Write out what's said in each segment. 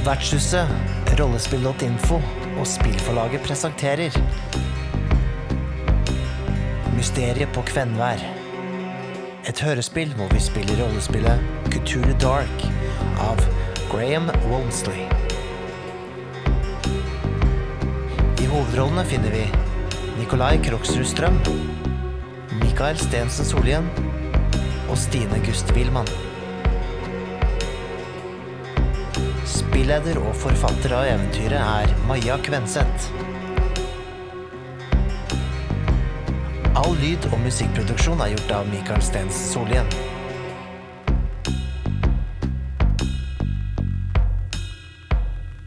Vertshuset, rollespill.info og spillforlaget presenterer Mysteriet på Kvenvær. Et hørespill hvor vi spiller rollespillet Couture Dark av Graham Walmsley. I hovedrollene finner vi Nikolai Kroksrud Strøm, Mikael Stensen Solhjem og Stine Gust Wilman. Spilleder og forfatter av eventyret er Maja Kvenseth. All lyd- og musikkproduksjon er gjort av Mikael Stens Solien.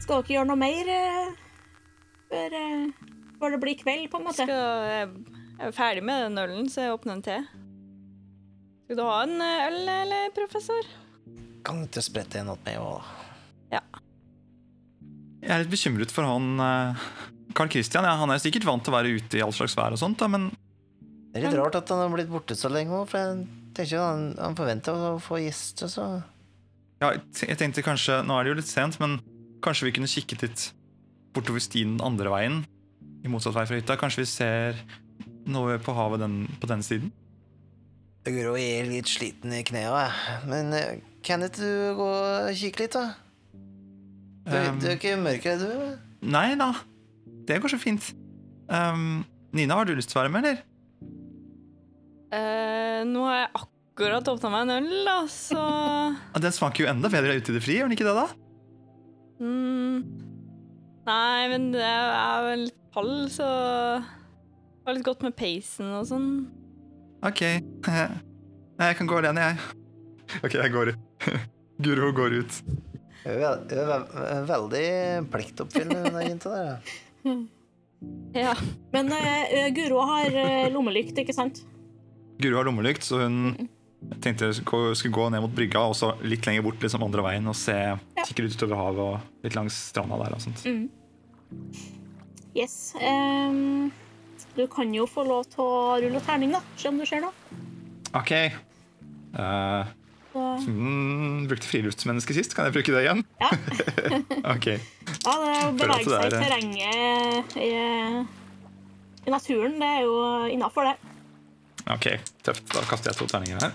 Skal dere gjøre noe mer eh, før, eh, før det blir kveld, på en måte? Skal, jeg jeg er ferdig med den ølen, så jeg åpner en til. Skal du ha en eh, øl, eller, professor? Kan du ikke sprette en åt meg òg? Jeg er litt bekymret for han eh, Carl Christian. Ja, han er sikkert vant til å være ute i all slags vær og sånt, da, men Det er litt rart at han har blitt borte så lenge òg, for jeg tenker han, han forventer å få gjester, så ja, jeg tenkte kanskje Nå er det jo litt sent, men kanskje vi kunne kikket litt bortover stien den andre veien, i motsatt vei fra hytta. Kanskje vi ser noe på havet den, på den siden? Guro er litt sliten i knærne. Men eh, kan ikke du gå og kikke litt, da? Du, Um, du er ikke mørkredd, du? Nei da, det går så fint. Um, Nina, har du lyst til å være med, eller? Uh, nå har jeg akkurat åpna meg en øl, da, så Ja, Den smaker jo enda bedre ute i det fri, gjør den ikke det, da? mm, Nei, men det er vel litt kald, så Det var litt godt med peisen og sånn. Ok. Jeg kan gå alene, jeg. Ok, jeg går ut. Guro går ut. Hun er vel- hun vel- veldig pliktoppfyllende, den jenta der. ja. Ja. Men uh, Guro har uh, lommelykt, ikke sant? Guro har lommelykt, så hun tenkte jeg skulle skulle gå ned mot brygga og så litt lenger bort liksom andre veien og se, kikke ut utover havet og litt langs stranda der. og sånt. Yes. Um, du kan jo få lov til å rulle terning, da. Se om du ser noe. Ok. Eh, Så, mm, brukte friluftsmenneske sist, kan jeg bruke det igjen? ja. Ok. ja, det å bevege seg i er- terrenget i, i naturen, det er jo innafor, det. Ok, tøft. Da kaster jeg to terninger her.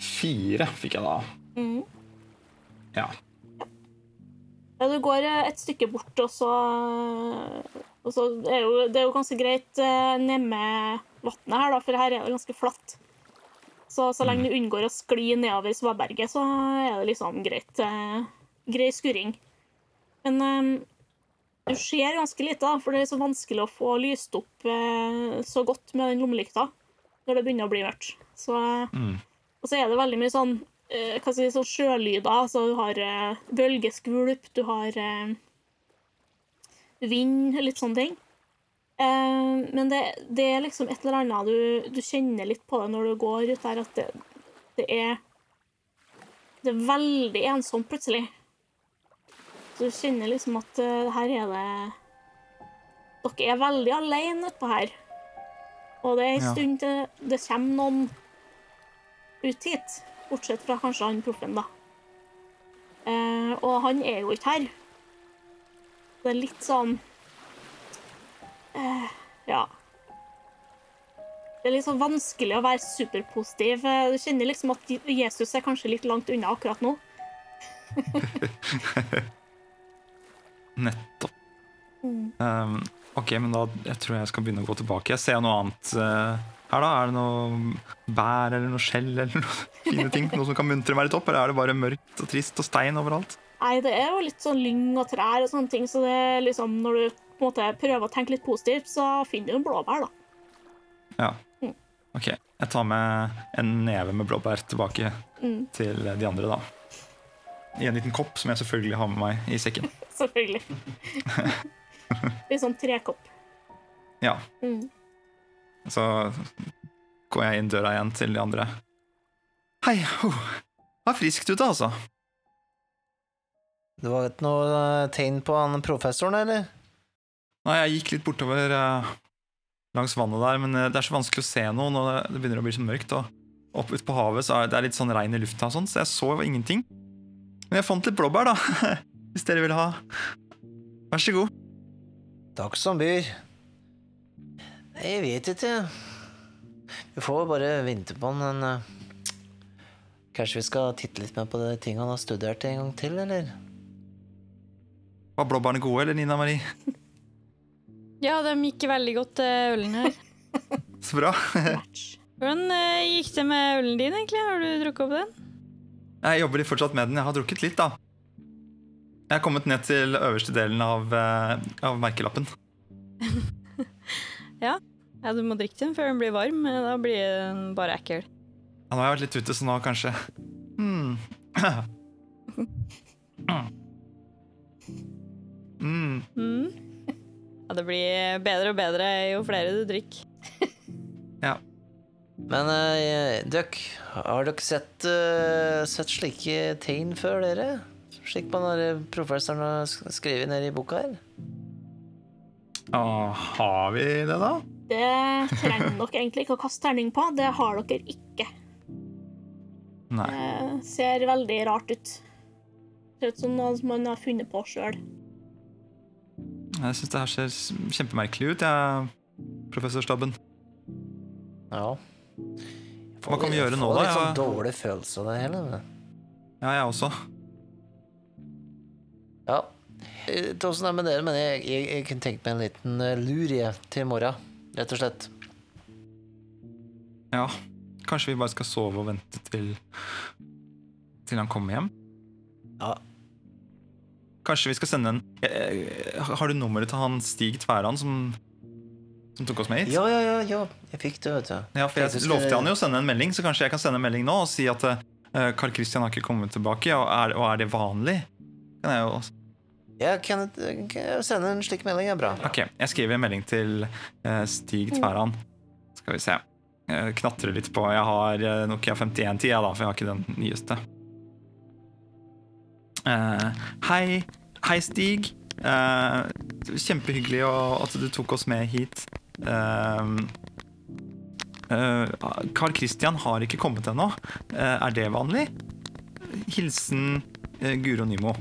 Fire fikk jeg da. Mm. Ja. Ja, du går eh, et stykke bort, og så, og så er jo, Det er jo ganske greit eh, med vannet her, da, for her er det ganske flatt. Så så lenge du unngår å skli nedover svaberget, så er det liksom greit. Eh, grei skuring. Men eh, du ser ganske lite, da, for det er så vanskelig å få lyst opp eh, så godt med den lommelykta når det begynner å bli mørkt. Så Mm. og så er det veldig mye sånn, eh, hva skal si, sånn sjølyder. Så du har eh, bølgeskvulp, du har eh, vind, litt sånne ting. Eh, men det, det er liksom et eller annet du, du kjenner litt på det når du går ut der, at det, det er Det er veldig ensomt plutselig. Så du kjenner liksom at eh, her er det Dere er veldig alene utpå her. Og det er en Ja. stund til det kommer noen ut hit. Bortsett fra kanskje han proffen, da. Eh, og han er jo ikke her. Det er litt sånn Ja. Det er sånn vanskelig å være superpositiv. Eh, Du kjenner liksom at Jesus er kanskje litt langt unna akkurat nå. Nettopp. Um, ok, men da jeg tror jeg skal begynne å gå tilbake. Jeg ser noe annet uh, her, da. Er det noe bær eller noe skjell eller noe fine ting? Noe som kan muntre meg litt opp? Eller er det bare mørkt og trist og stein overalt? Nei, det er jo litt sånn lyng og trær og sånne ting, så det er liksom når du på en måte prøver å tenke litt positivt, så finner du en blåbær, da. Ja. Ok. Jeg tar med en neve med blåbær tilbake Mm. til de andre, da. I en liten kopp som jeg selvfølgelig har med meg i sekken. Selvfølgelig. litt sånn trekopp. Ja. Mm. Så går jeg inn døra igjen til de andre. Hei, oh. det er friskt ute, altså. Det var ikke noe eh, tegn på han professoren, eller? Nei, jeg gikk litt bortover eh, langs vannet der, men eh, det er så vanskelig å se noe når det- begynner å bli så mørkt. Og opp ut på havet så er det litt sånn regn i lufta, sånn, så jeg så ingenting. Men jeg fant litt blåbær, da. Hvis dere vil ha. Vær så god. Takk som byr. Jeg vet ikke. Vi får bare vente på den, men eh, Kanskje vi skal titte litt mer på de tingene han har studert en gang til, eller? Var blåbærene gode, eller, Nina Marie? Ja, de gikk veldig godt til ølen her. Så bra. Hvordan eh, gikk det med ølen din, egentlig? Har du drukket opp den? Jeg jobber fortsatt med den. Jeg har drukket litt, da. Jeg er kommet ned til øverste delen av, eh, av merkelappen. Ja, du må drikke den før den blir varm. Da blir den bare ekkel. Ja, nå har jeg vært litt ute, så nå kanskje mm. mm. Mm. Ja, det blir bedre og bedre jo flere du drikker. ja. Men uh, døkk, har dere sett, uh, sett slike tegn før, dere? Slik man har professoren har sk- skrevet ned i boka her? Ja, har vi det, da? Det trenger dere egentlig ikke å kaste terning på. Det har dere ikke. Nei. Det ser veldig rart ut. Ser ut som noe man har funnet på sjøl. Jeg syns det her ser kjempemerkelig ut, jeg, professorstaben. Ja. Hva kan vi gjøre nå, da? Jeg får litt sånn dårlig følelse av det hele. Ja, jeg også. Ja. Åssen er det med dere, men jeg, jeg, jeg kunne tenkt meg en liten lurie lur til i morgen. Rett og slett. Ja. Kanskje vi bare skal sove og vente til Til han kommer hjem? Ja. Kanskje vi skal sende en eh, Har du nummeret til han Stig Tveran som, som tok oss med hit? Ja, ja, ja, ja. Jeg fikk det, vet du. Ja, for jeg lovte han jo å sende en melding, så kanskje jeg kan sende en melding nå og si at eh, Carl Christian har ikke kommet tilbake, og er, og er det vanlig? Kan jeg jo også. Ja, kan jeg, kan sende en slik melding? er bra. Ok, jeg skriver en melding til eh, Stig Tveran. Skal vi se. Jeg knatrer litt på Jeg har uh, Nokia 5110, jeg, da, for jeg har ikke den nyeste. Uh, hei. Hei, Stig. Uh, kjempehyggelig at du tok oss med hit. Uh, Carl Christian har ikke kommet ennå. Er det vanlig? Hilsen Guro Nymo.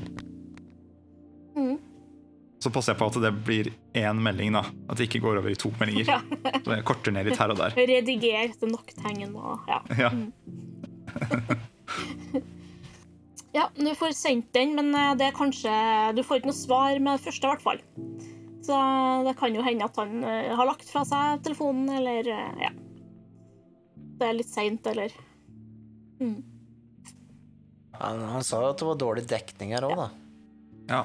Mm. Så passer jeg på at det blir én melding, da. At det ikke går over i to meldinger. Ja. Så jeg korter ned litt her og der. Rediger til nok tegn og ja. Ja. Ja, du får sendt den, men eh, det er kanskje Du får ikke noe svar med det første, i hvert fall. Så det kan jo hende at han eh, har lagt fra seg telefonen, eller eh, ja. Det er litt seint, eller mm. Han, han sa jo at det var dårlig dekning her òg, da. ja.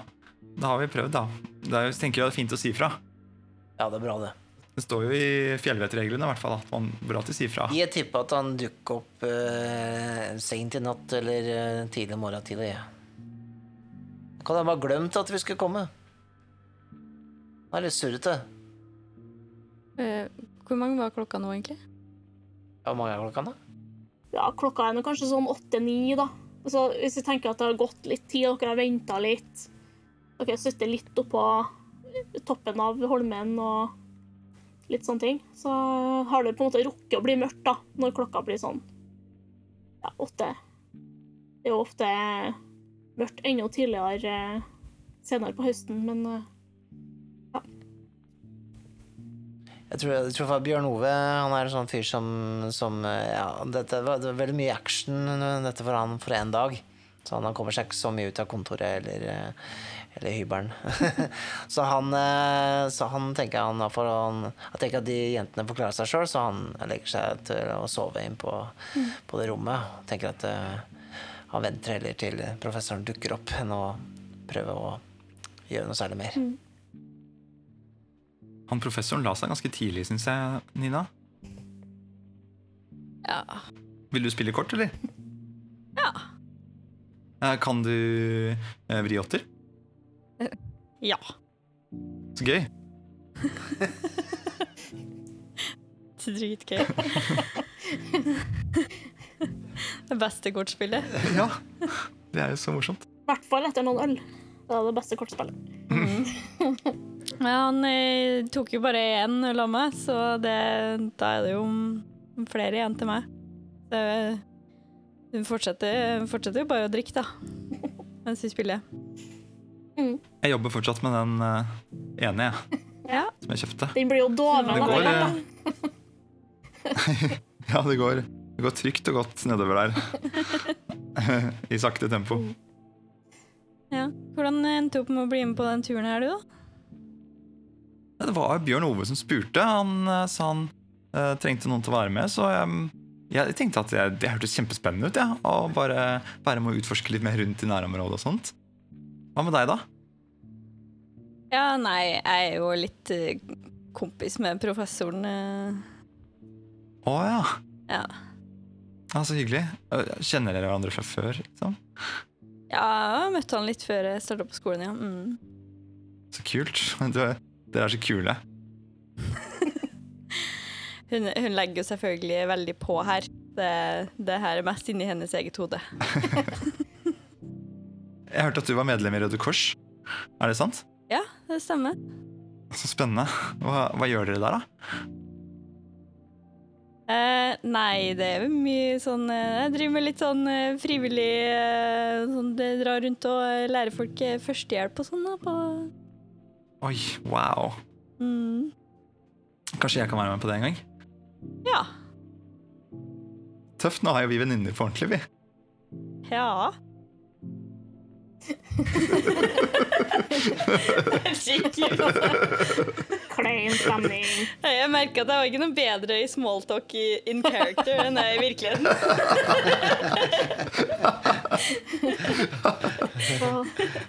Da har vi prøvd, da. Det er jo, tenker jeg det er fint å si fra. Ja, det er bra, det. Det står jo i fjellvettreglene i hvert fall at man bør alltid si fra. Jeg tipper at han dukker opp uh, seint i natt eller eh, tidlig morgen tidlig. Kan han bare glemt at vi skulle komme? Han er litt surrete. Eh, hvor mange var klokka nå, egentlig? Ja, Hvor mange er klokka nå? Ja, klokka er nå kanskje sånn åtte-ni, da. Altså, hvis vi tenker at det har gått litt tid, dere har venta litt Dere sitter litt oppå toppen av Holmen og litt sånne ting, så har det på en måte rukket å bli mørkt da, når klokka blir sånn ja, åtte. Det er jo ofte mørkt enda tidligere eh, senere på høsten, men ja. Jeg tror, jeg tror Bjørn Ove han er en sånn fyr som, som eh, ja, dette det var veldig mye action eh, dette for han for en dag. Så han, kommer seg ikke så mye ut av kontoret eller, eh, eller hybelen. så, han, eh, så han tenker han, for han Jeg tenker at de jentene får klare seg sjøl, så han legger seg til å sove inn på, på det rommet. Tenker at uh, han venter heller til professoren dukker opp, enn å prøve å gjøre noe særlig mer. Han professoren la seg ganske tidlig, syns jeg, Nina. Ja. Vil du spille kort, eller? Ja. Eh, Kan du vri åtter? ja. Så gøy. Dritgøy. det beste kortspillet. Ja. Det er jo så morsomt. i hvert fall etter noen øl. Det er det beste kortspillet. Ja, han eh, tok jo bare én øl av meg, så det, da er det jo flere igjen til meg. Så, eh, hun fortsetter, fortsetter jo bare å drikke, da. mens vi spiller. Jeg jobber fortsatt med den uh, ene jeg, Ja. som jeg kjøpte. Den blir jo doven. Det går, hvert, eh, ja, det går, det går trygt og godt nedover der. I sakte tempo. ja. Hvordan endte du opp med å bli med på den turen her, du, da? Det var Bjørn Ove som spurte. Han uh, sa han uh, trengte noen til å være med, så jeg, jeg tenkte at det, det hørtes kjempespennende ut. Ja, å bare være med å utforske litt mer rundt i nærområdet og sånt. Hva med deg, da? Ja, nei, jeg er jo litt eh, kompis med professoren. eh. Å ja. Ja. ja. Så hyggelig. Kjenner dere hverandre fra før? Liksom? ja, jeg møtte han litt før jeg starta på skolen, ja. Mm. Så kult. Du, dere er så kule. Hun, hun legger jo selvfølgelig veldig på her. Det, det her er mest inni hennes eget hode. Jeg hørte at du var medlem i Røde Kors. Er det sant? Ja, det stemmer. Så spennende. Hva, hva gjør dere der, da? Eh, nei, det er mye sånn eh, Jeg driver med litt sånn eh, frivillig eh, sånn, Drar rundt og lærer folk eh, førstehjelp og sånn. da, på Oi, wow. mm. Kanskje jeg kan være med på det en gang? Ja. Tøft. Nå har jo vi venninner på ordentlig, vi. Ja. Klein stemning. Jeg merka at jeg var ikke noe bedre i smalltalk i, in character enn jeg i virkeligheten.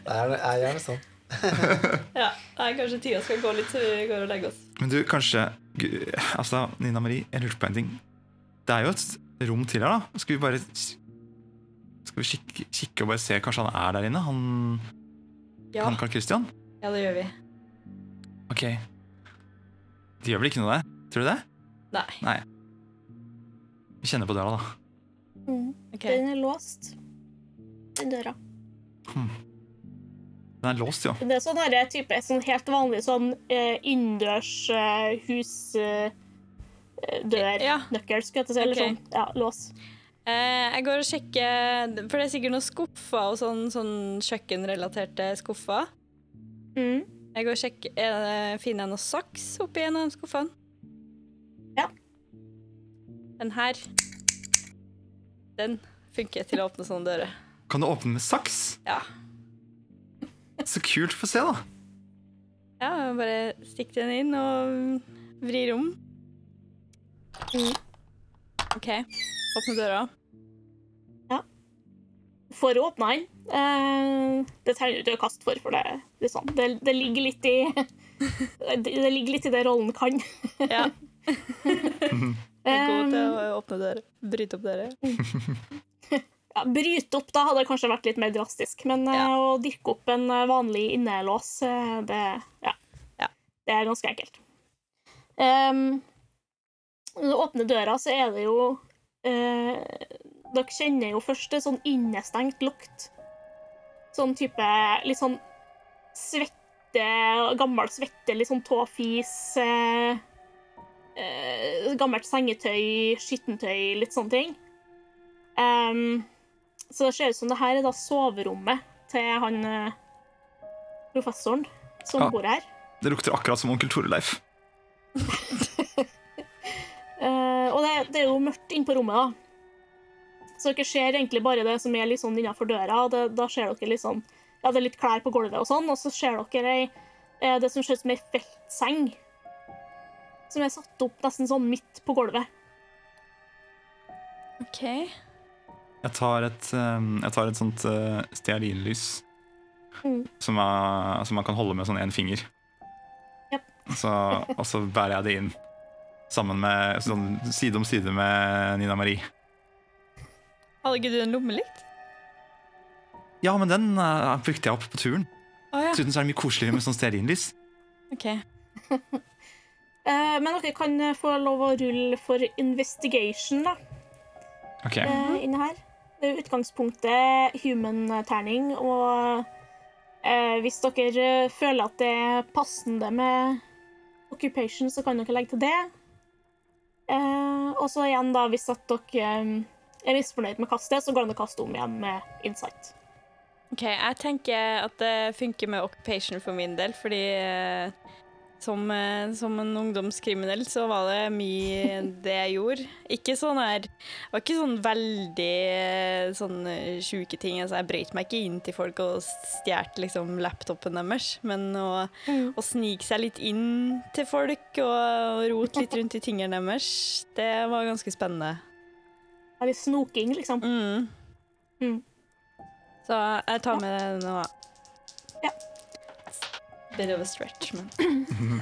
Det er, er gjerne sånn. Ja, nei, Kanskje tida skal gå litt, så vi går og legger oss. Men du, kanskje Altså, Nina Marie, jeg lurte på en ting. Det er jo et rom til her, da. Skal vi bare Skal vi kikke, kikke og bare se Kanskje han er der inne? Han, Ja, han Carl Christian? ja det gjør vi. Ok. Det gjør vel ikke noe, det? Tror du det? Nei. Vi kjenner på døra, da. mm, Okay. den er låst. Den døra. Den er låst, jo. Det er sånn her type sånn helt vanlig sånn eh, innendørs eh, husdørnøkkel, eh, Ja. skulle jeg til å si. Eller sånn ja, lås. Eh, jeg går og sjekker For det er sikkert noen skuffer og sånn, sånn kjøkkenrelaterte skuffer. Mm. Jeg går og sjekker, er det- Finner jeg noe saks oppi en av de skuffene? Ja. Den her. Den funker til å åpne sånne dører. Kan du åpne med saks? Ja. Så kult. Få se, da. Ja, bare stikk den inn og vrir om. OK. Åpne døra. Ja. For å åpne den. Eh, det trenger du ikke å kaste for, for det, liksom, det, det ligger litt i det, det ligger litt i det rollen kan. Ja. Jeg er god til Eh, å åpne dører. Bryte opp dører. ja, bryte opp da hadde kanskje vært litt mer drastisk, men eh, Ja. å dirke opp en eh, vanlig innelås, eh, det, ja. Ja. det er ganske enkelt. Um, når du åpner døra, så er det jo eh, Dere kjenner jo først det sånn innestengt lukt. Sånn type litt sånn svette, gammel svette, litt sånn tåfis eh, eh, Gammelt sengetøy, skittentøy, litt sånne ting. Um, så det ser ut som det her er da soverommet til han eh, professoren som Ja. bor her. Det lukter akkurat som onkel Torleif. Eh, og det, det er jo mørkt inne på rommet, da. Så dere ser egentlig bare det som er litt sånn innenfor døra. og det, Da ser dere litt sånn Ja, det er litt klær på gulvet og sånn, og så ser dere ei, eh, det som ser ut som ei feltseng. Som er satt opp nesten sånn midt på gulvet. OK. Jeg tar et, um, jeg tar et sånt uh, stearinlys Mm. som, er, som man kan holde med sånn én finger. Yep. Så, og så bærer jeg det inn sammen med sånn side om side med Nina Marie. Hadde ikke du en lommelykt? Ja, men den uh, brukte jeg opp på turen. Oh, ja. Dessuten så er det mye koseligere med sånn stearinlys. OK. Eh, men dere kan eh, få lov å rulle for investigation, da. Ok, eh, inne her. Det er utgangspunktet human-terning, og eh, hvis dere føler at det er passende med occupation, så kan dere legge til det. Eh, og så igjen, da, hvis at dere er misfornøyd med kastet, så går det an å kaste om igjen med insight. OK, jeg tenker at det funker med occupation for min del, fordi eh, som, eh, som en ungdomskriminell så var det mye det jeg gjorde. Ikke sånn her Det var ikke sånn veldig eh, sånn eh, sjuke ting. Altså, jeg brøyt meg ikke inn til folk og stjal liksom laptopen deres, men å, å snike seg litt inn til folk og, og rote litt rundt i tingene deres, det var ganske spennende. Det er litt snoking, liksom. Mm. Mm. Så jeg tar med det nå. Ja. Bit of a stretch, men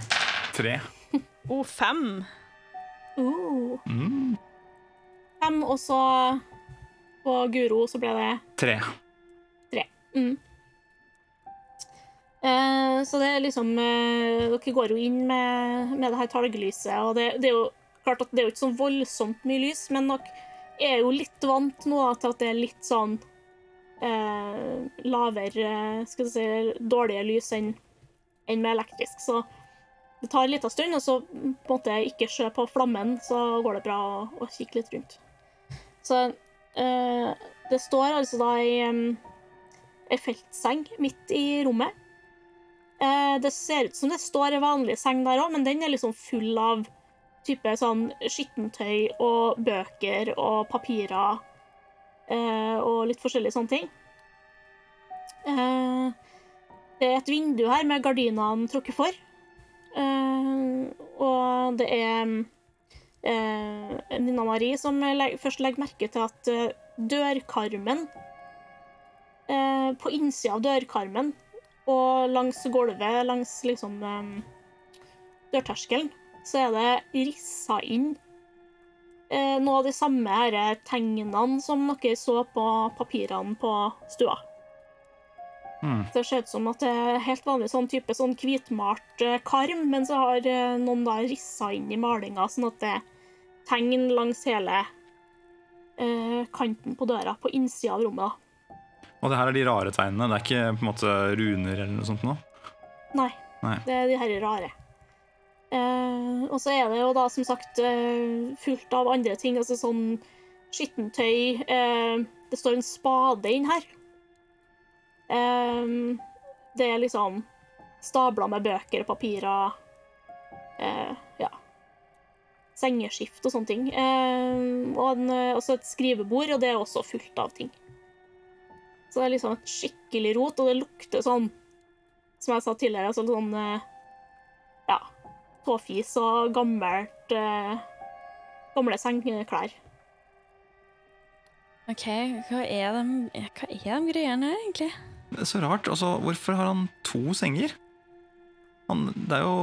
Tre. Oh, fem! Oh. Mm. Fem, og så på Guro så ble det Tre. Mm. Eh, så det er liksom eh, Dere går jo inn med, med det her talglyset, og det, det er jo klart at det er jo ikke så voldsomt mye lys, men dere er jo litt vant nå til at det er litt sånn eh, lavere Skal vi si dårlige lys enn enn med elektrisk. Så det tar en liten stund, og så på en måte ikke sjø på flammen, så går det bra å, å kikke litt rundt. Så eh, det står altså da ei ei feltseng midt i rommet. Eh, det ser ut som det står ei vanlig seng der òg, men den er liksom full av type sånn skittentøy og bøker og papirer eh, og litt forskjellige sånne ting. Eh, et vindu her med gardinene trukket for. Eh, og det er eh, Nina Marie som først legger merke til at eh, dørkarmen På innsida av dørkarmen og langs gulvet, langs liksom dørterskelen, så er det rissa inn noe av de samme her tegnene som dere så på papirene på stua. Mm. Det ser ut som at det er helt vanlig sånn type sånn hvitmalt eh, karm, men så har eh, noen da rissa inn i malinga, sånn at det tegn langs hele eh, kanten på døra, på innsida av rommet. da. Og det her er de rare tegnene. Det er ikke på en måte runer eller noe sånt nå? Nei, Nei. det er de her rare. Eh, og så er det jo da som sagt eh, fullt av andre ting, altså sånn skittentøy. Eh, det står en spade inn her. Eh, det er liksom stabler med bøker papirer. uh, ja. Sengeskift og sånne ting. Um, og en, eh, også et skrivebord, og det er også fullt av ting. Så det er liksom et skikkelig rot, og det lukter sånn, som jeg sa tidligere, altså sånn uh, ja, tåfis og gammelt uh, gamle sengeklær. OK, hva er de, hva er de greiene her, egentlig? Det er så rart. Altså, hvorfor har han to senger? Han, det er jo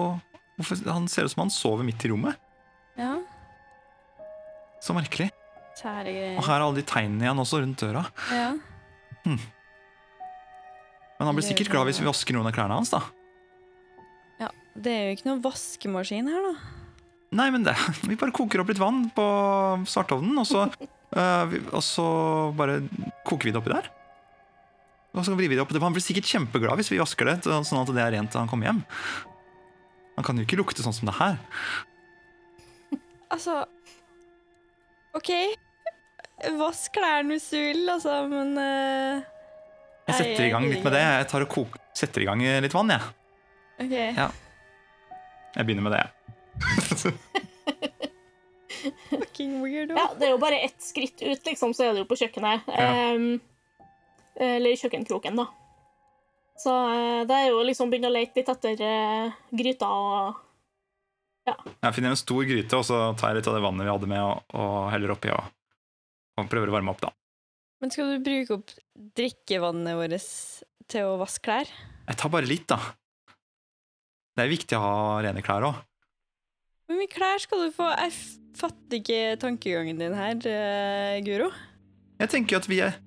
hvorfor, Han ser ut som han sover midt i rommet. Ja, Så merkelig. sære Og her er alle de tegnene igjen også rundt døra. Ja. Men han blir sikkert glad hvis vi vasker noen av klærne hans, da. Ja, Det er jo ikke noen vaskemaskin her, da. Nei, men det, vi bare koker opp litt vann på svartovnen, og så, uh, vi- og så bare koker vi det oppi der. Og så vrir vi det opp. Han blir sikkert kjempeglad hvis vi vasker det, sånn at det er rent til han kommer hjem. Han kan jo ikke lukte sånn som det her. Altså OK. Vask klærne hvis du vil, altså, men uh, Jeg setter i gang litt med det. Jeg tar og koker. setter i gang litt vann, jeg. OK. Ja. Jeg begynner med det. Fucking weirdo. Ja, det er jo bare ett skritt ut, liksom, så er det jo på kjøkkenet. Ja. Ehm, eller i kjøkkenkroken, da. Så eh, det er jo liksom begynne å lete litt etter eh, gryta og Jeg finner en stor gryte, og så tar jeg litt av det vannet vi hadde med, og, og heller oppi og, og prøver å varme opp, da. Men skal du bruke opp drikkevannet vårt til å vaske klær? Jeg tar bare litt, da. Det er viktig å ha rene klær òg. Hvor mye klær skal du få? Jeg fatter ikke tankegangen din her, eh, Guro. Jeg tenker jo at vi er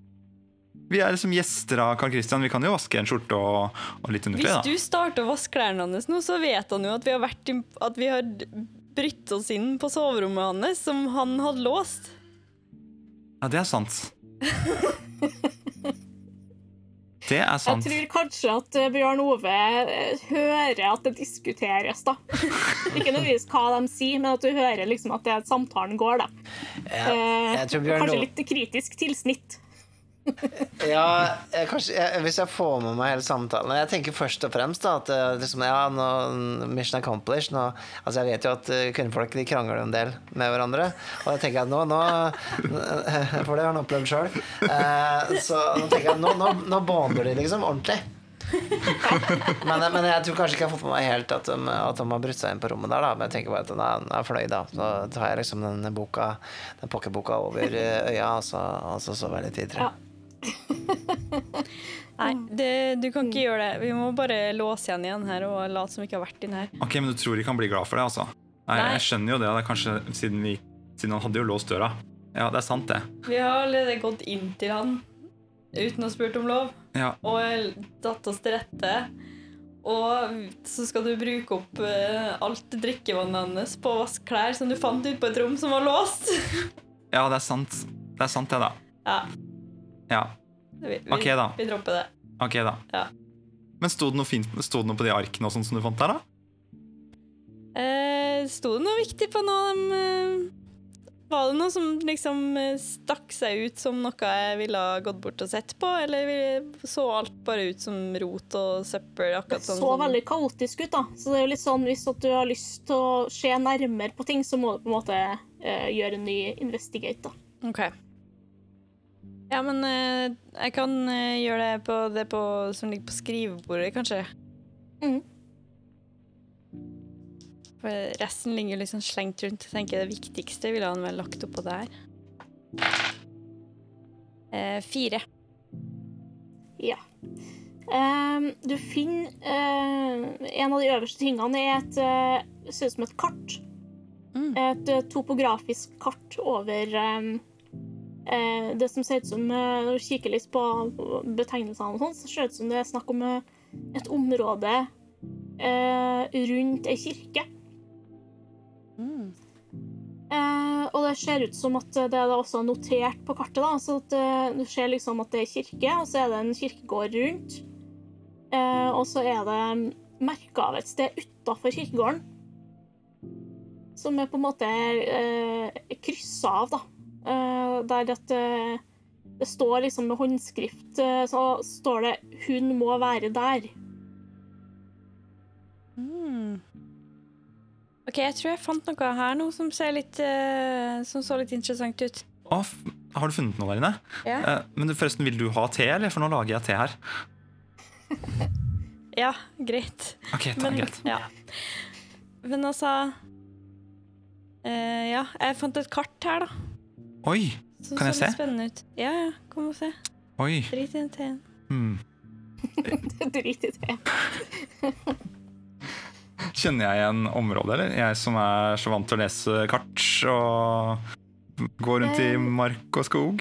Vi er liksom gjester av Carl Christian. Vi kan jo vaske en skjorte og, og litt underklær, Hvis du starter å vaske klærne hans nå, så vet han jo at vi har, vært at vi har brytt oss inn på soverommet hans, som han hadde låst. Ja, det er sant. Det er sant. Jeg tror kanskje at eh, Bjørn Ove eh, hører at det diskuteres, da. Ikke nødvendigvis hva de sier, men at du hører liksom at det, samtalen går, da. Ja, Eh, jeg tror Bjørn kanskje litt kritisk tilsnitt. Ja, jeg, kanskje, jeg, hvis jeg får med meg hele samtalen Jeg tenker først og fremst da, at eh, liksom, ja, nå, mission accomplished. Nå, altså jeg vet jo at uh, kvinnfolk de krangler en del med hverandre. Og jeg tenker at nå, nå For det har han opplevd sjøl. så nå tenker jeg nå, nå, nå bonder de liksom ordentlig. men, men, jeg tror kanskje ikke jeg har fått med meg helt at de, at de har brutt seg inn på rommet der. Da. Men jeg tenker bare at han er fornøyd, da. Så tar jeg liksom den boka Den pocketboka over øya, og så, og så sover jeg litt videre. Ja. Nei, det, du kan ikke gjøre det. Vi må bare låse igjen igjen her og late som vi ikke har vært inn her. Ok, Men du tror ikke han blir glad for det, altså? Nei, Nei. Jeg skjønner jo det. det er kanskje siden, vi, siden han hadde jo låst døra. Ja, det er sant, det. Vi har allerede gått inn til han uten å ha spurt om lov, Ja, og tatt oss til rette. Og så skal du bruke opp uh, alt drikkevannet hans på å vaske klær som du fant ute på et rom som var låst. ja det er sant. Det er sant, det, da. Ja, Ja, vi, vi, Ok, da. vi dropper det. ok da. Ja. Men sto det noe fint Sto det noe på de arkene og sånn som du fant der, da? Eh, Sto det noe viktig på noe av dem? eh, Var det noe som liksom eh, stakk seg ut som noe jeg ville ha gått bort og sett på, eller så alt bare ut som rot og søppel? Det akkurat sånn så som- veldig kaotisk ut, da. Så det er jo litt sånn hvis at du har lyst til å se nærmere på ting, så må du på en måte eh, gjøre en ny investigate, da. Ok. Ja, men eh, jeg kan eh, gjøre det på det på, som ligger på skrivebordet, kanskje. Mm. For resten ligger liksom slengt rundt. Jeg tenker Det viktigste ville han vel lagt oppå der. Eh, fire. Ja. Um, du finner uh, En av de øverste tingene er et uh, ser ut som et kart. Mm. Et topografisk kart over eh, det som ser ut som eh, Når du kikker litt på betegnelsene, og sånt, så ser det ut som det er snakk om eh, et område eh, rundt ei kirke. Mm. Eh, og det ser ut som at det er også notert på kartet. da, så eh, Du ser liksom at det er kirke, og så er det en kirkegård rundt. Eh, og så er det merka av et sted utafor kirkegården. Som er på en måte eh, kryssa av, da. Eh, der at eh, det står liksom med håndskrift eh, Så står det 'Hun må være der'. Mm. OK, jeg tror jeg fant noe her nå som, ser litt, som så litt interessant ut. Oh, har du funnet noe der inne? Ja. Men forresten, vil du ha te, eller? For nå lager jeg te her. Ja, greit. Ok, det er Men, greit. ja. Men altså uh, Ja, jeg fant et kart her, da. Oi, Så, Kan jeg så litt se? spennende ut. Ja, ja, kom og se. oi. Drit i den teen. Mm. Drit i teen. Kjenner jeg igjen området, eller? Jeg som er så vant til å lese kart og gå rundt i Eh. mark og skog.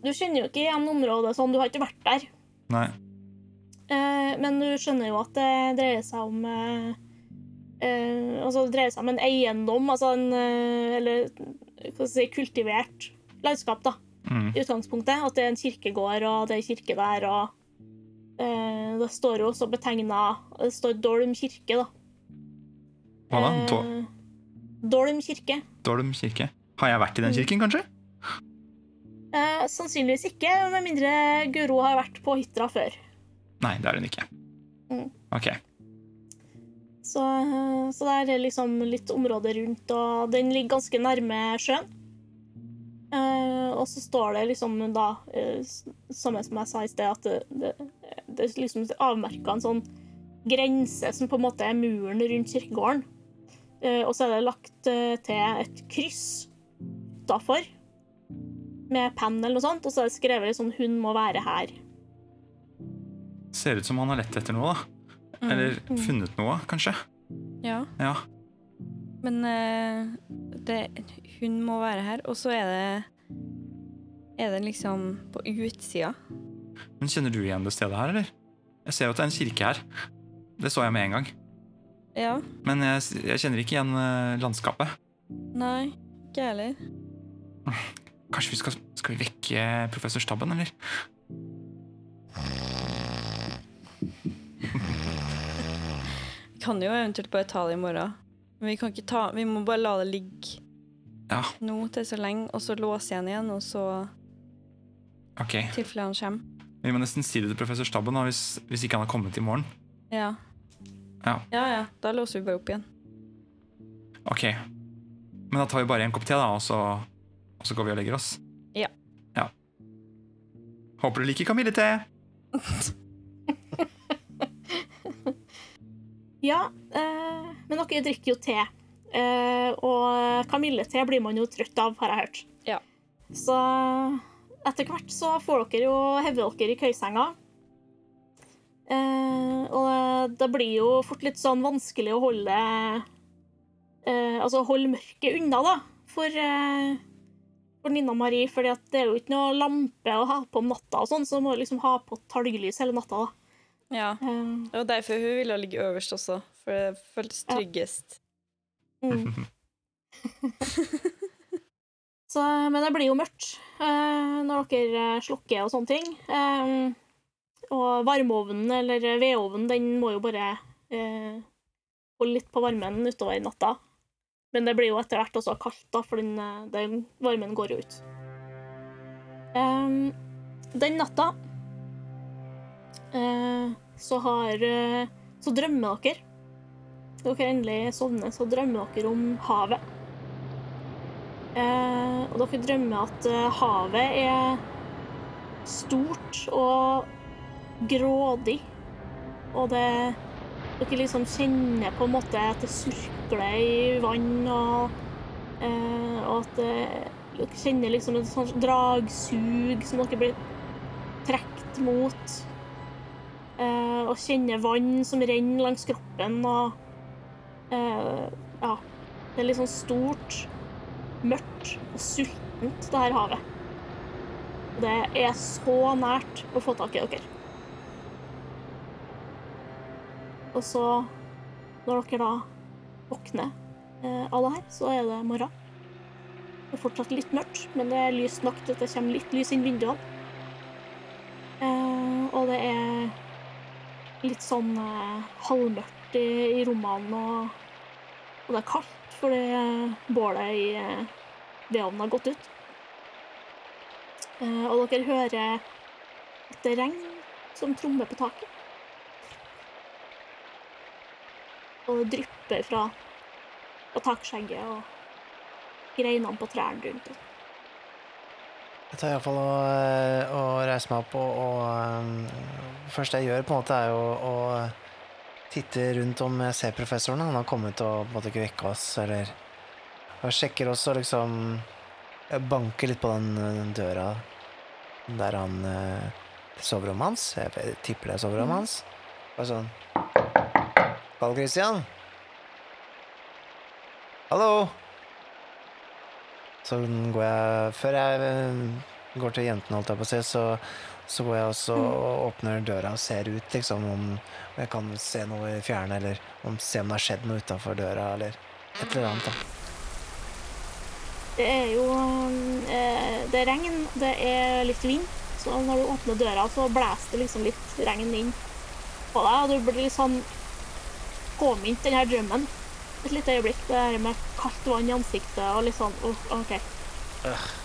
Du kjenner jo ikke igjen området sånn, du har ikke vært der. Nei. Eh, men du skjønner jo at det dreier seg om eh, Altså, det dreier seg om en eiendom, altså en eh, Eller hva skal si, kultivert landskap, da, Mm. i utgangspunktet. At det er en kirkegård, og det er kirke der, og eh, Det står jo også betegna Det står Dolm kirke, da. Hva da? Eh, Dolm kirke. Dolm kirke. Har jeg vært i den kirken, kanskje? Eh, sannsynligvis ikke, med mindre Guro har vært på Hitra før. Nei, det har hun ikke. Mm. Ok. Så, så det er liksom litt område rundt, og den ligger ganske nærme sjøen. Uh, og så står det liksom da, uh, samme som jeg sa i sted, at det, det, det er liksom avmerka en sånn grense som på en måte er muren rundt kirkegården. Uh, og så er det lagt eh, til et kryss utafor med penn eller noe sånt, og så er det skrevet sånn 'Hun må være her'. Ser ut som han har lett etter noe, da. Mm. Eller funnet noe, kanskje. Ja. Ja. Men uh, det, hun må være her, og så er det Er det liksom på utsida? Men kjenner du igjen det stedet her, eller? Jeg ser jo at det er en kirke her. Det så jeg med en gang. Ja. Men jeg, jeg kjenner ikke igjen uh, landskapet. Nei, ikke jeg heller. Kanskje vi skal, skal vi vekke professor Stabben, eller? Kan jo eventuelt bare ta det i morgen. Men vi kan ikke ta Vi må bare la det ligge Ja. nå til så lenge, og så låse igjen igjen, og så okay. tilfelle han kommer. Vi må nesten si det til professor Stabben da, hvis, hvis ikke han har kommet i morgen. Ja. Ja. ja, ja. Da låser vi bare opp igjen. Ok. Men da tar vi bare en kopp te, da, og så, og så går vi og legger oss. Ja. ja. Håper du liker kamillete. Ja, eh, men dere drikker jo te. Eh, og kamillete blir man jo trøtt av, har jeg hørt. Ja. Så etter hvert så får dere jo heve dere i køysenga. Eh, og det blir jo fort litt sånn vanskelig å holde eh, Altså holde mørket unna, da, for, eh, for Nina Marie. For det er jo ikke noe lampe å ha på om natta, og sånn, så må du liksom ha på talglys hele natta. da. Ja. Eh, Det var derfor hun ville ligge øverst også, for det føltes Ja. tryggest. Mm. Så, men det blir jo mørkt eh, når dere eh, slukker og sånne ting. Eh, og varmeovnen eller vedovnen den må jo bare eh, holde litt på varmen utover natta. Men det blir jo etter hvert også kaldt, da, for den, den varmen går jo ut. Eh, den natta så har eh, Så drømmer dere dere endelig sovner, så drømmer dere om havet. Eh, og dere drømmer at eh, havet er stort og grådig. Og det Dere liksom kjenner på en måte at det surkler i vann, og, eh, og at det, dere kjenner liksom et sånt dragsug som dere blir trukket mot. Eh, og kjenner vann som renner langs kroppen, og Eh, ja. Det er litt sånn stort, mørkt og sultent, det her havet. Det er så nært å få tak i dere. Og så, når dere da våkner eh, av det her, så er det morgen. Det er fortsatt litt mørkt, men det er lyst nok til at det kommer litt lys inn vinduene. Eh, og det er litt sånn eh, halvmørkt i, i rommene, og, og det er kaldt fordi bålet i eh, vedovnen har gått ut. Eh, og dere hører at det regner som trommer på taket. Og det drypper fra, fra takskjegget og greinene på trærne rundt. oss. Jeg tar iallfall å, eh, reise meg opp og, og Det første jeg gjør, på en måte, er jo å titte rundt om jeg ser professoren. Han har kommet og på en måte ikke vekka oss, eller Og sjekker også liksom Jeg banker litt på den, den døra der han eh, Soverommet hans. Jeg tipper det er soverommet hans. Bare sånn Carl Christian? Hallo? Så går jeg Før jeg går til jentene, holdt jeg på å si, så, så går jeg også og åpner døra og ser ut, liksom, om jeg kan se noe i fjerne, eller om, se om det har skjedd noe utafor døra, eller et eller annet. da. Det er jo eh, Det er regn, det er litt vind, så når du åpner døra, så blåser det liksom litt regn inn på deg, og du blir litt sånn påminnet den her drømmen et lite øyeblikk. Det her med kaldt vann i ansiktet og litt sånn oh, OK. Um,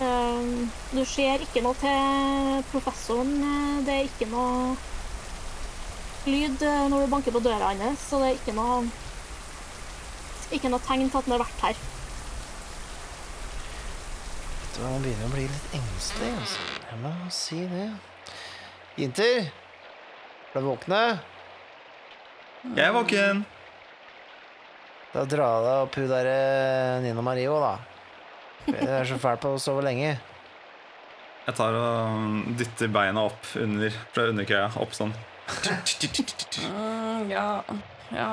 du ser ikke noe til professoren. eh, Det er ikke noe lyd eh, når du banker på døra hans, så det er ikke noe ikke noe tegn til at han har vært her. Vet du hva, Man begynner å bli litt engstelig, altså. Jeg må si det. Jenter, ble våkne? Jeg er våken. Da dra deg opp hun derre Nina Marie òg, da. Det er så fælt på å sove lenge. Jeg tar og dytter beina opp under, fra underkøya. Opp sånn. Mm, ja. ja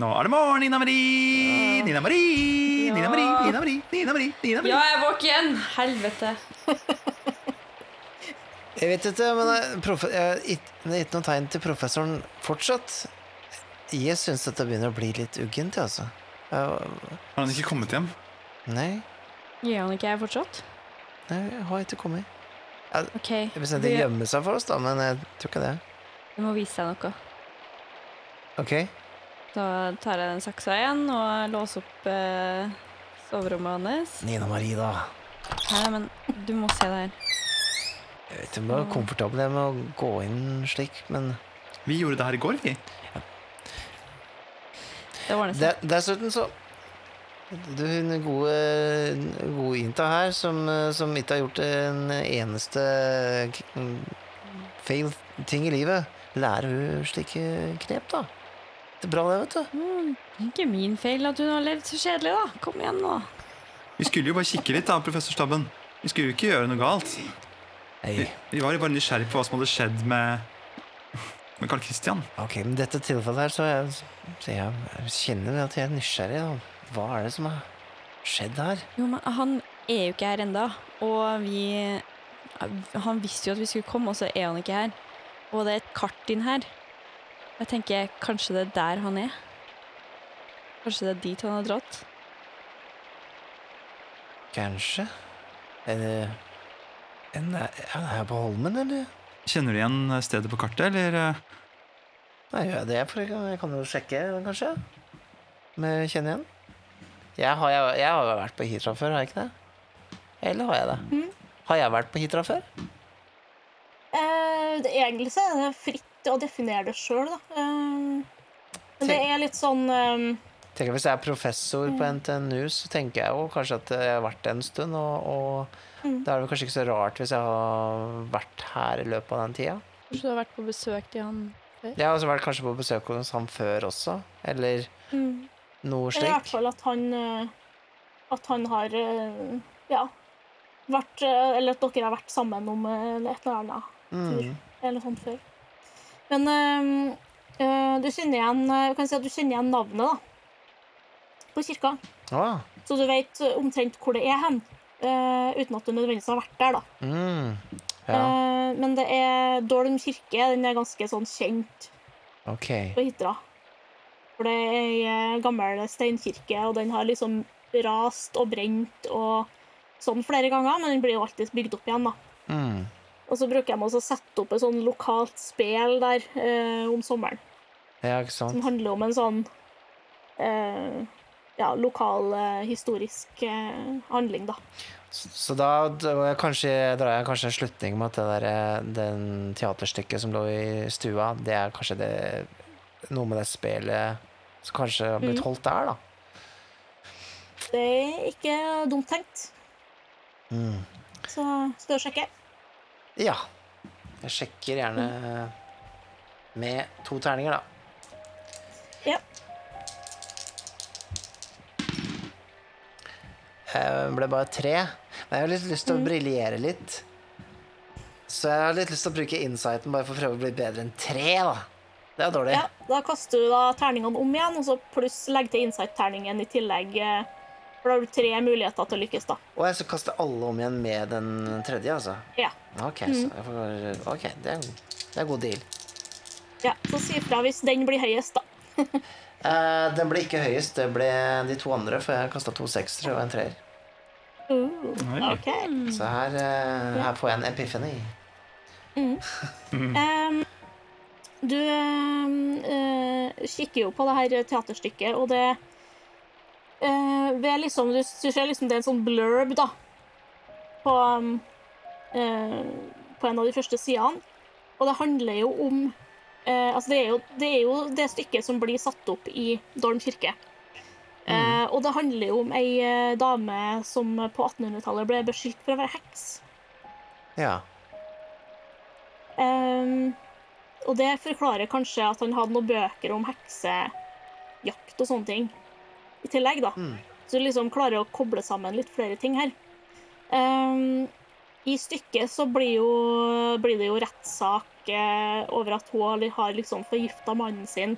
Nå er det morgen, Nina Marie! Nina Marie! Nina Marie, Nina Marie, Nina Marie, Nina Marie. Ja, jeg er våken! Helvete. Jeg vet ikke, men det- profe jeg har gitt noen er ikke noe tegn til professoren fortsatt. Jeg syns dette begynner å bli litt uggent, jeg, altså. Har han ikke kommet hjem? nei, Gjør han ikke jeg fortsatt? nei, jeg har ikke kommet. Jeg vil si Du, det gjemmer seg for oss, da, men jeg tror ikke det. du må vise deg noe. Ok? Da tar jeg den saksa igjen og låser opp eh, soverommet hans. Nina Marie, da. Nei, men du må se det her. Jeg vet ikke om jeg er komfortabel med å gå inn slik, men Vi gjorde det her i går, vi. Det ordner seg. det, Dessuten så hun gode, gode Inta her, som, som ikke har gjort en eneste feil ting i livet, lærer hun slike knep, da. Det er bra, det, vet du. Mm, ikke min feil at hun har levd så kjedelig, da. Kom igjen, nå. Vi skulle jo bare kikke litt, da, professor Stabben. Vi skulle jo ikke gjøre noe galt. Vi, vi var jo bare nysgjerrig på hva som hadde skjedd med med Carl Christian. ok, men dette tilfellet her, så, jeg, så jeg, jeg kjenner at jeg er nysgjerrig. Da. Hva er det som har skjedd her? Jo, men han er jo ikke her enda, og vi Han visste jo at vi skulle komme, og så er han ikke her. Og det er et kart inn her. Jeg tenker kanskje det er der han er. Kanskje det er dit han har dratt. Kanskje? Er det en, er det her på Holmen, eller? Kjenner du igjen stedet på kartet, eller? eh? Nei, gjør jeg det? For jeg kan, jeg kan jo sjekke, kanskje. Med kjenne igjen. Jeg har, jeg, jeg har vært på Hitra før, har jeg ikke det? Eller har jeg det? Har jeg vært på Hitra før? Eh, det, egentlig så er det fritt å definere det sjøl, da. Eh, men det er litt sånn eh, Tenker Hvis jeg er professor på NTNU, så tenker jeg jo kanskje at jeg har vært det en stund. Og, og da er det kanskje ikke så rart hvis jeg har vært her i løpet av den tida. Kanskje du har vært på besøk til han før? Jeg har også vært kanskje på besøk hos han før også. Eller mm. Noe Eller i hvert fall at han eh, At han har eh, Ja. Vært eh, Eller at dere har vært sammen om et eller annet tur. Mm. Eller sånt før. Men eh, du kjenner igjen kan si at du kjenner igjen navnet, da. På kirka. Ah. Så du vet omtrent hvor det er hen. eh, uten at du nødvendigvis har vært der, da. mm. Ja, Uh, men det er Dolm kirke. Den er ganske sånn kjent okay. på Hitra. For det er ei gammel steinkirke, og den har liksom rast og brent og sånn flere ganger, men den blir jo alltid bygd opp igjen, da. Mm. Og så bruker de også å sette opp et sånn lokalt spel der eh, om sommeren, Ja, ikke sant. som handler om en sånn eh, ja, lokal eh, historisk eh, handling, da. Så da kanskje, drar jeg kanskje en slutning med at det der, eh, den teaterstykket som lå i stua, det er kanskje det, noe med det spillet som kanskje har blitt Mm. holdt der, da. Det er ikke dumt tenkt. Mm. Så skal du sjekke? Ja. Jeg sjekker gjerne med to terninger, da. Ja. Jeg ble bare tre. Men jeg har litt lyst til Mm. å briljere litt. Så jeg har litt lyst til å bruke insighten bare for å prøve å bli bedre enn tre, da. Det er dårlig. Ja, da kaster du da terningene om igjen, og så pluss legg til insight-terningen i tillegg. eh, For da har du tre muligheter til å lykkes, da. Og jeg skal kaste alle om igjen med den tredje, altså. Ja. Ok, så jeg får, ok, det er, det er god deal. ja så si ifra hvis den blir høyest, da. Eh, den ble ikke høyest, det ble de to andre, for jeg kasta to seksere og en treer. Uh, okay. Så her, eh, her får jeg en epiphany. Em, du eh, kikker jo på det her teaterstykket, og det øh, ved liksom, du, du ser liksom det er en sånn blurb, da, på, um, eh, på en av de første sidene. Og det handler jo om Altså, det er, jo, det er jo det stykket som blir satt opp i Dorm kirke. Eh, og det handler jo om ei dame som på 1800-tallet ble beskyldt for å være heks. Ja. Ehm, og det forklarer kanskje at han hadde noen bøker om heksejakt og sånne ting i tillegg, da. Mm. Så du liksom klarer å koble sammen litt flere ting her. Um, I stykket så blir, jo, blir det jo rettssak eh, over at hun har- liksom forgifta mannen sin.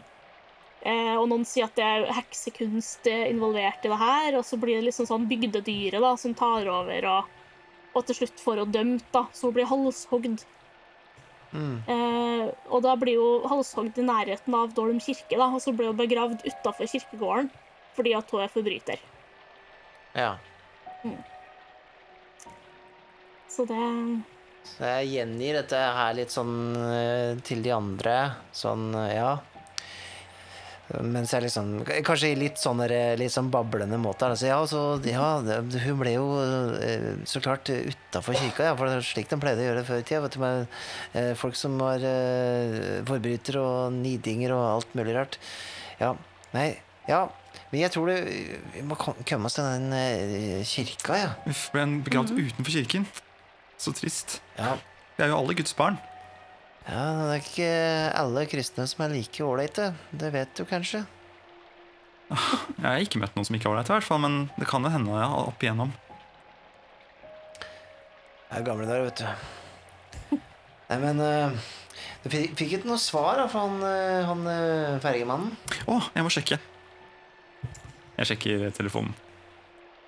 Eh, og noen sier at det er heksekunst eh, involvert i det her, og så blir det liksom sånn bygdedyret da, som tar over, og, og til slutt får hun dømt, da, så hun blir halshogd. Mm. Eh, og da blir jo halshogd i nærheten av Dolm kirke, da, og så blir hun begravd utafor kirkegården fordi at hun er forbryter. ja. Så det Så jeg gjengir dette her litt sånn eh, til de andre. Sånn, ja. Mens jeg liksom Kanskje i litt sånn liksom bablende måte. Altså, ja, så, ja, hun ble jo eh, så klart utafor kirka, ja, for det er slik de pleide å gjøre det før i tida. Eh, folk som var eh, forbrytere og nidinger og alt mulig rart. Ja, nei, ja. Men jeg tror det, vi må komme oss til den eh, kirka, ja. Uff, ble en begravd utenfor kirken. Så trist. ja. Vi er jo alle Guds barn. Ja, det er ikke alle kristne som er like ålreite. Det vet du kanskje? Jeg har ikke møtt noen som ikke er der, i hvert fall, men det kan jo hende ja, opp igjennom. Jeg er gamle der, vet du. Nei, men uh, Du fikk ikke noe svar da, fra han, eh, han eh, fergemannen? Å, jeg må sjekke. Jeg sjekker telefonen.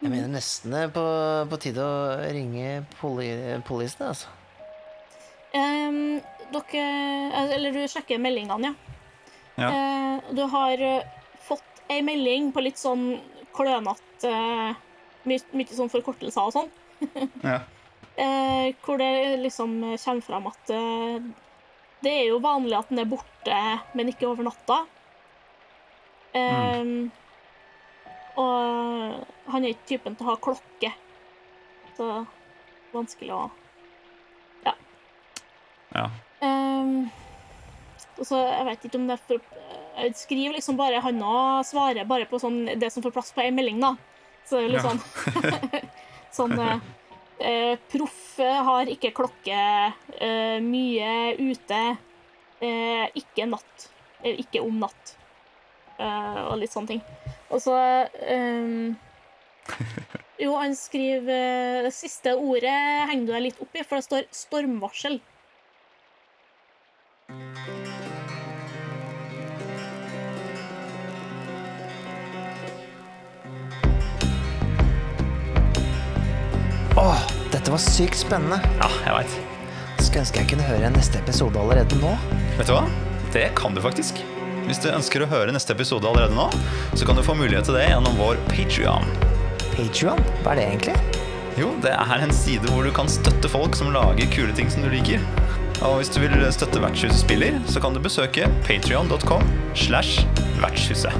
Jeg mener nesten det er på, på tide å ringe poli, politiet, altså. Ehm, dere eh, Eller du sjekker meldingene, ja. Ja. Eh, du har eh, fått ei melding på litt sånn klønete Mye mye sånn forkortelser og sånn. Ja. Eh, hvor det liksom kommer fram at det er jo vanlig at den er borte, men ikke over natta. Eh, Og han er ikke typen til å ha klokke. Så vanskelig å ja. Ehm, og så Jeg vet ikke om det er for Jeg skriver liksom bare Han og svarer bare på sånn, det som får plass på ei melding, da. Så det er litt Ja. sånn Sånn eh, eh, Proff eh, har ikke klokke. eh, mye ute. eh, ikke natt. Eller ikke om natt. Eh, og litt sånne ting. Og så ehm, Jo, han skriver eh, Det siste ordet henger du deg litt opp i, for det står 'stormvarsel'. Åh, dette var sykt spennende. ja, jeg veit. Skulle ønske jeg kunne høre neste episode allerede nå. Vet du hva? Det kan du faktisk. Hvis du ønsker å høre neste episode allerede nå, så kan du få mulighet til det gjennom vår Patrion. Patreon? Hva er det egentlig? Jo, det er en side hvor du kan støtte folk som lager kule ting som du liker. Og hvis du vil støtte Vertshuset spiller, så kan du besøke patrion.com slash vertshuset.